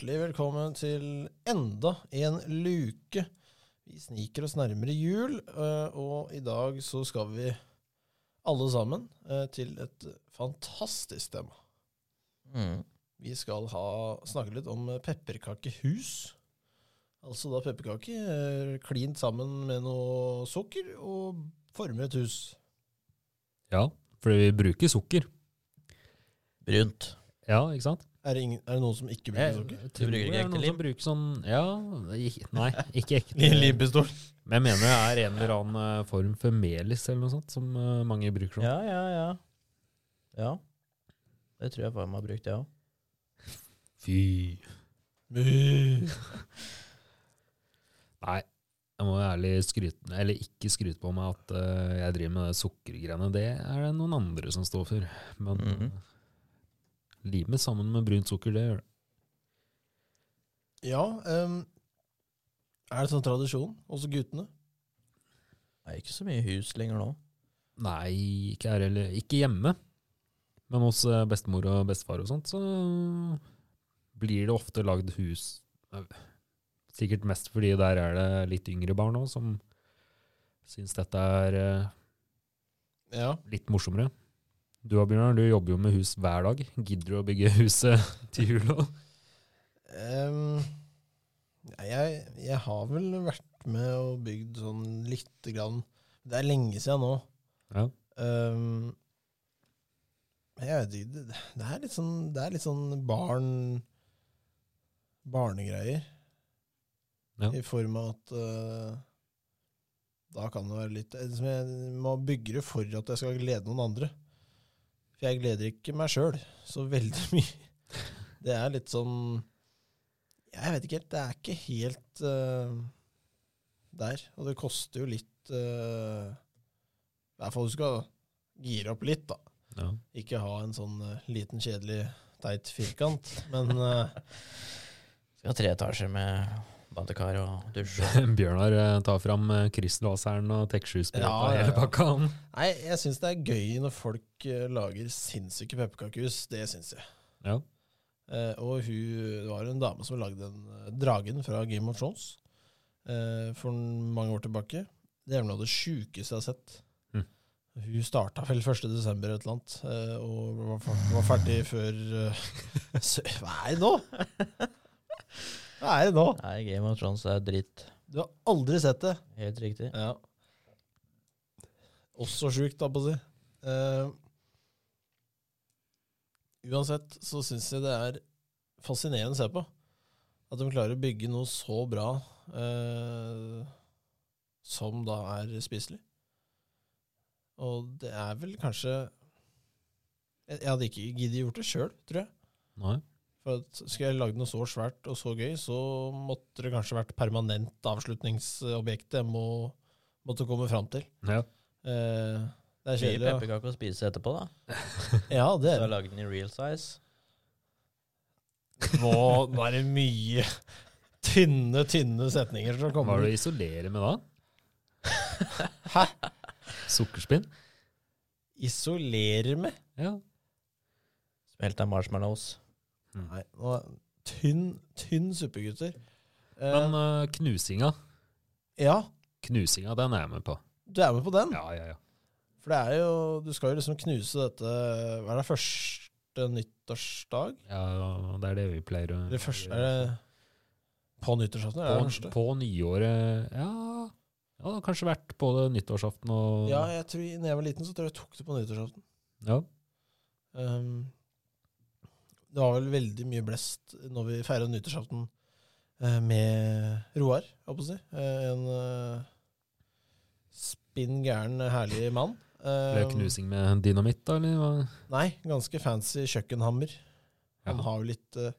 hjertelig velkommen til enda en luke. Vi sniker oss nærmere jul, eh, og i dag så skal vi alle sammen eh, til et fantastisk tema. Mm. Vi skal ha, snakke litt om pepperkakehus. Altså da pepperkaker er klint sammen med noe sukker og former et hus. Ja, fordi vi bruker sukker. Brunt. Ja, ikke sant? Er det, ingen, er det noen som ikke bruker sukker? tror bruker ikke det er ekte noen lim? som bruker sånn Ja, nei, ikke ekte. Limpistol. Men jeg mener det er en eller annen eh, form for melis eller noe sånt som eh, mange bruker sånn. Ja, ja, ja. Ja. Det tror jeg far meg har brukt, jeg òg. Fy. Nei, jeg må ærlig skryte, eller ikke skryte på meg at eh, jeg driver med det sukkergreiene. Det er det noen andre som står for. Men mm eh, limet sammen med brunt sukker, det gjør det. Ja, Um, er det sånn tradisjon hos guttene? Det er ikke så mye hus lenger nå. Nei, ikke her heller. Ikke hjemme. Men hos eh, bestemor og bestefar og sånt, så blir det ofte lagd hus. Sikkert mest fordi der er det litt yngre barn òg, som syns dette er eh, Ja. litt morsommere. Du Bjørnar, du jobber jo med hus hver dag. Gidder du å bygge huset til jul òg? Ehm, jeg, jeg har vel vært med og bygd sånn lite grann. Det er lenge siden nå. Ja. Um, jeg vet ikke, det, det er litt sånn, det er litt sånn barn Barnegreier. Ja. I form av at uh, da kan det være litt liksom Jeg må bygge det for at jeg skal glede noen andre. For jeg gleder ikke meg sjøl så veldig mye. Det er litt sånn Jeg vet ikke helt. Det er ikke helt uh, der. Og det koster jo litt eh, I hvert fall du skal gire opp litt, da. Ja. Ikke ha en sånn uh, liten, kjedelig, teit firkant. Men uh, Skal ha tre etasjer med badekar og dusj. Bjørnar eh, tar fram krysslaseren og Tek7-spray Ja, ja, hele pakka. Nei, jeg syns det er gøy når folk eh, lager sinnssyke pepperkakehus. Det syns jeg. Ja. Eh, og hun, det var en dame som lagde den eh, dragen fra Game of Thrones eh, for mange år tilbake. Det er noe av det sjukeste jeg har sett. Mm. Hun starta vel 1. desember et eller annet, eh, og var, var ferdig før eh, Hva er det nå?! Hva er det nå?! Nei, Game of Thrones er dritt. Du har aldri sett det! Helt riktig. Ja. Også sjukt, da, på å si. Uh, uansett så syns jeg det er fascinerende å se på. At de klarer å bygge noe så bra uh, som da er spiselig. Og det er vel kanskje Jeg, jeg hadde ikke giddet gjort det sjøl, tror jeg. Nei. For at Skulle jeg lagd noe så svært og så gøy, så måtte det kanskje vært permanent avslutningsobjekt jeg må, måtte komme fram til. Ja. Eh, det er kjedelig. Mye pepperkaker å spise etterpå, da. Ja, det Så er jeg lagde den i real size. Nå, nå er det mye tynne, tynne setninger som Hva er kommer. det du isolerer med da? Hæ? Sukkerspinn? Isolerer med? Ja. Smelta marshmallows. Nei, nå tynn, tynn suppe, gutter. Men uh, knusinga, ja, knusinga, den er jeg med på. du er med på den. Ja, ja, ja. For det er jo Du skal jo liksom knuse dette Hva er det første nyttårsdag? ja det er det vi pleier å det første Er det på nyttårsaften? På, det på, på nyåret Ja, ja, det har kanskje vært på det nyttårsaften og Ja, jeg tror Når jeg var liten, så tror jeg jeg tok det på nyttårsaften. Ja. Um, det var vel veldig mye blest når vi feira nyttårsaften eh, med Roar, holdt på å si. Eh, en uh, spinn gæren, herlig mann. Ble det knusing med dynamitt, da, eller? Nei, ganske fancy kjøkkenhammer. Han Ja. har jo litt eh,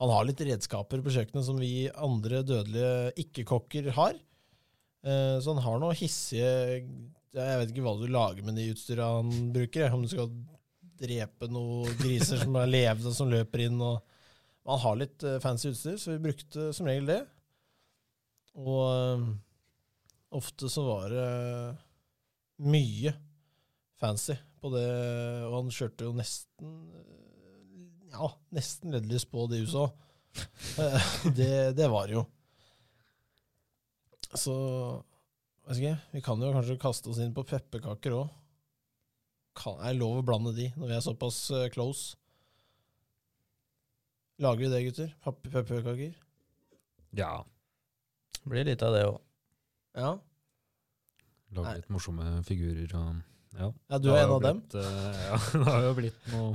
Han har litt redskaper på kjøkkenet som vi andre dødelige ikke-kokker har. Eh, så han har noe hissige Jeg vet ikke hva du lager med de utstyra han bruker. Om du skal drepe noen griser som er levende, som løper inn. Og, han har litt eh, fancy utstyr, så vi brukte som regel det. Og eh, ofte så var det mye fancy på det, og han kjørte jo nesten ja, nesten leddlys på det huset. Eh, det, det var jo. Så vi kan jo kanskje kaste oss inn på pepperkaker òg. Er det lov å blande de når vi er såpass eh, close? Lager vi det, gutter? Pepperkaker? Ja. Blir litt av det òg. Ja. Lage litt morsomme figurer og ja. ja, du er en av av dem? blitt, eh, ja, det har jo blitt noe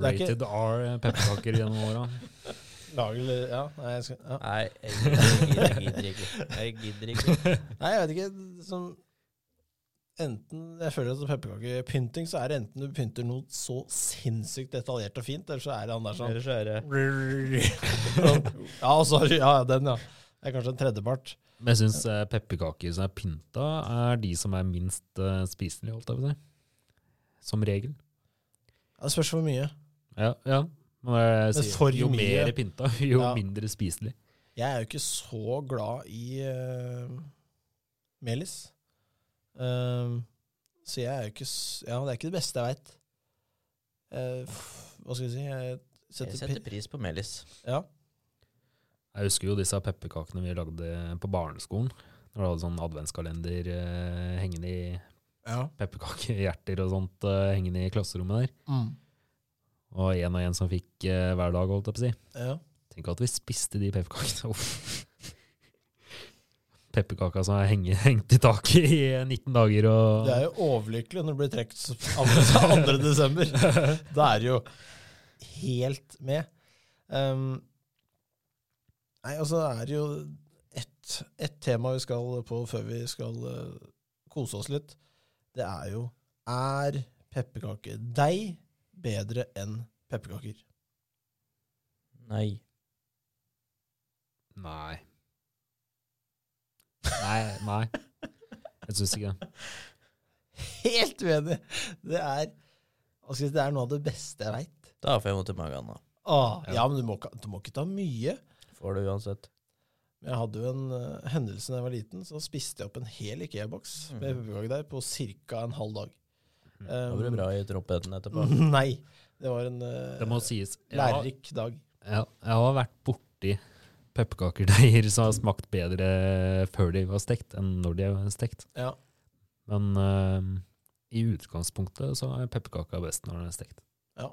Det ikke- Rated R-pepperkaker gjennom åra. Lager litt Ja, nei, jeg skal ja. Nei, jeg gidder, jeg gidder ikke. Jeg gidder ikke. Nei, jeg vet ikke. Som enten Jeg føler at pepperkakepynting så er det enten du pynter noe så sinnssykt detaljert og fint, eller så er det han der sånn Eller så er det Sånn, Ja, sorry. Ja, den, ja. Det er kanskje en tredjepart. Men jeg syns eh, pepperkaker som er pynta, er de som er minst uh, spiselige, holdt jeg på å si. Som regel. Ja, det spørs hvor mye. Ja, ja. Men sier, for jo mye- mer pynta, jo Ja. mindre spiselig. Jeg er jo ikke så glad i uh, melis. Ehm, så jeg er jo ikke Ja, det er ikke det beste jeg veit. hva skal jeg si? Jeg setter, Jeg setter pris på melis. Ja. Jeg husker jo disse pepperkakene vi lagde på barneskolen. Når du hadde sånn adventskalender uh, hengende i ja. pepperkakehjerter og sånt uh, hengende i klasserommet der. Mm. Og en og en som fikk eh, hver dag, holdt jeg på å si. ja. Tenk at vi spiste de pepperkakene. Pepperkaka som er henge, hengt i taket i 19 dager og Det er jo overlykkelig når det blir trukket 2. desember. Da er det jo helt med. Um, nei, og så er det jo ett et tema vi skal på før vi skal uh, kose oss litt. Det er jo Er pepperkakedeig bedre enn pepperkaker? Nei. Nei. Nei, nei. Jeg syns ikke det. Helt uenig! Det er, det er noe av det beste jeg veit. Da får jeg vondt i magen. da. Ja. Ja. men du må, ikke- du må ikke ta mye. Får du uansett. Jeg hadde jo en uh, hendelse da jeg var liten, så spiste jeg opp en hel Ikea-boks med Mhm. pepperkakedeig på ca. en halv dag. Da det det bra i trompeten etterpå. Nei, det var en uh, Det må sies. Lærerik dag. jeg, jeg har vært borti pepperkakerdeiger som har smakt bedre før de var stekt, enn når de er stekt. Ja. Men uh, i utgangspunktet så er pepperkaka best når den er stekt. Ja.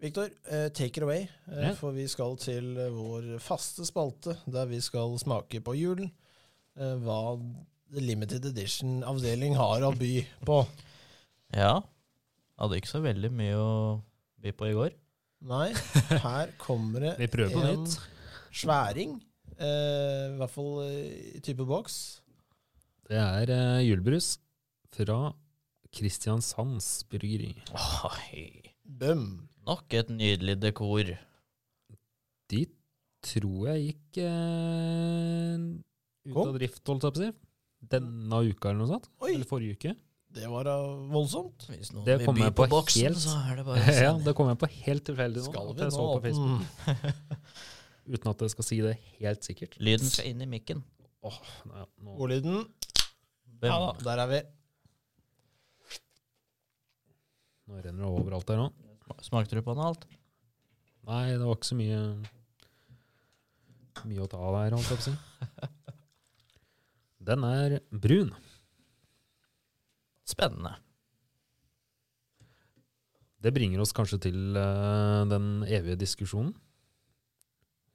Victor, uh, take it away, uh, Ja. for vi skal til eh, vår faste spalte, der vi skal smake på julen. eh, hva The Limited Edition-avdeling har å by på. Ja. Hadde ikke så veldig mye å by på i går. Nei, her kommer det Vi prøver på en nytt. sværing. Eh, I hvert fall eh, i type boks. Det er uh, julebrus fra Kristiansands bryggeri. Oi. Bøm. Nok et nydelig dekor. De tror jeg gikk eh, ut Kom. av drift, holdt jeg på å si. Denne uka eller noe sånt. Oi, Eller forrige uke. Det var da voldsomt. Hvis noen Det vil kommer by på på boksen, helt- så er det bare sånn. ja, det kom jeg på helt tilfeldig nå. Skal vi nå på Mm. Uten at jeg skal si det helt sikkert. Lyden skal inn i mikken. Åh, nei, nå. Ordlyden. Ja da, der er vi. nå renner det overalt her nå. Smakte du på den alt? Nei, det var ikke så mye Mye å ta av her, holdt jeg på å si. Den er brun. Spennende. Det bringer oss kanskje til uh, den evige diskusjonen.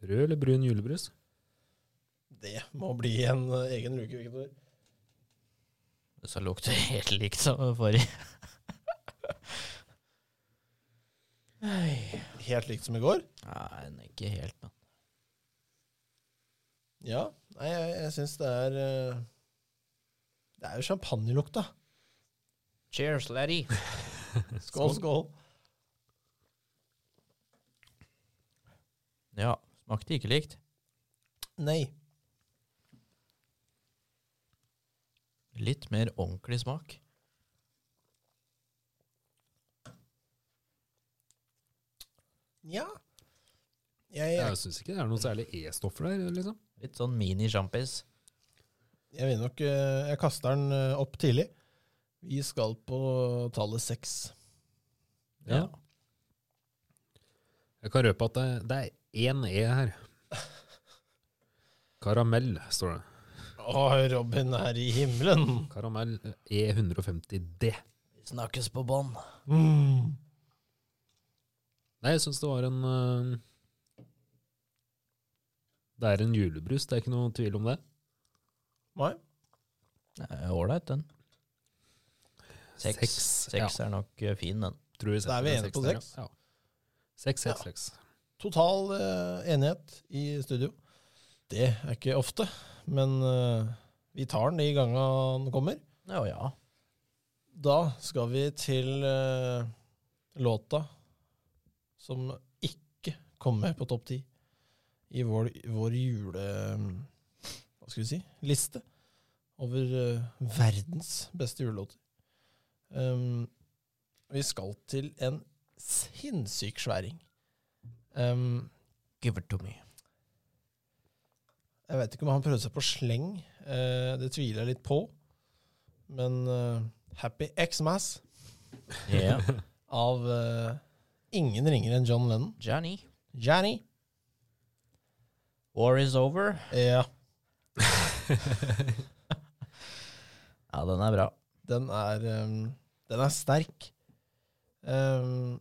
Rød eller brun julebrus? Det må bli en uh, egen luke, Victor. Så lukter det helt likt som forrige. Helt likt som i går. Nei, ikke helt, men Ja. Nei, jeg, jeg syns det er uh, Det er jo champagnelukta. Cheers, laddie. Skål, skål. Ja, smakte ikke likt. Nei. Litt mer ordentlig smak. Nja. Jeg, jeg, Jeg syns ikke det er noe særlig E-stoffer der, liksom. Litt sånn mini-sjampis. jeg vil nok eh, Jeg kaster den eh, opp tidlig. Vi skal på tallet seks. Ja. Jeg kan røpe at det, det er én E her. Karamell, står det. Å, Robin er i himmelen. Karamell E150D. Vi snakkes på bånn. Mm. Nei, jeg syns det var en uh, Det er en julebrus, det er ikke noe tvil om det. Nei. Ålreit, den. Seks. Seks, Seks er nok eh, fin, den. Tror Da er vi enige på seks. Ja. Seks, seks, Ja. seks. Total uh, enighet i studio. Det er ikke ofte, men uh, vi tar den de gangene den kommer. Ja ja. Da skal vi til uh, låta som ikke kom med på topp ti i vår, vår jule... Hva skal vi si? Liste over verdens beste julelåter. Um, vi skal til en sinnssyk sværing. Um, Give it to me. Jeg vet ikke om han prøvde seg på sleng. Uh, det tviler jeg litt på. Men uh, Happy Xmas Ja. av uh, ingen ringere enn John Lennon. Johnny. Johnny. War is over. Ja, Ja, den er bra. den er, um, den er sterk. Um,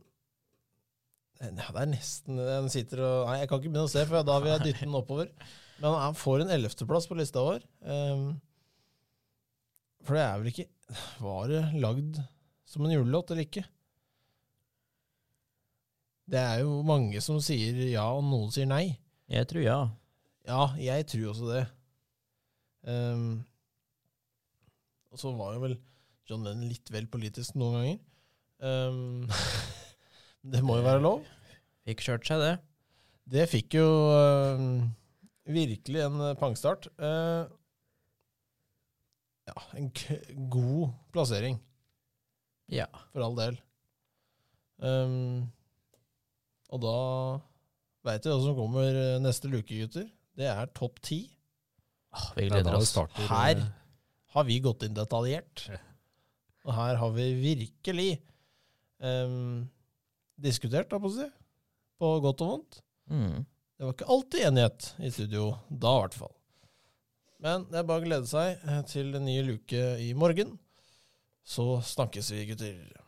ja, det er nesten Den sitter og Nei, jeg kan ikke begynne å se, for da vil jeg dytte den oppover. Men han får en ellevteplass på lista vår. Um, for det er vel ikke Var det lagd som en julelåt eller ikke? Det er jo mange som sier ja, og noen sier nei. Jeg tror ja. Ja, jeg tror også det. Um, og så var jo vel John Lennon litt vel politisk noen ganger. Um, det må jo være lov. Fikk kjørt seg, det. Det fikk jo um, virkelig en eh, pangstart. Uh, ja, en k god plassering, Ja. for all del. Um, og da veit vi hva som kommer eh, neste luke, gutter. Det er topp ti. Ah, vi er gleder oss. Her har vi gått inn detaljert. Og her har vi virkelig um, diskutert, da, på å si. På godt og vondt. Mm. Det var ikke alltid enighet i studio da, i hvert fall. Men det er bare å glede seg eh, til en ny luke i morgen. Så snakkes vi, gutter.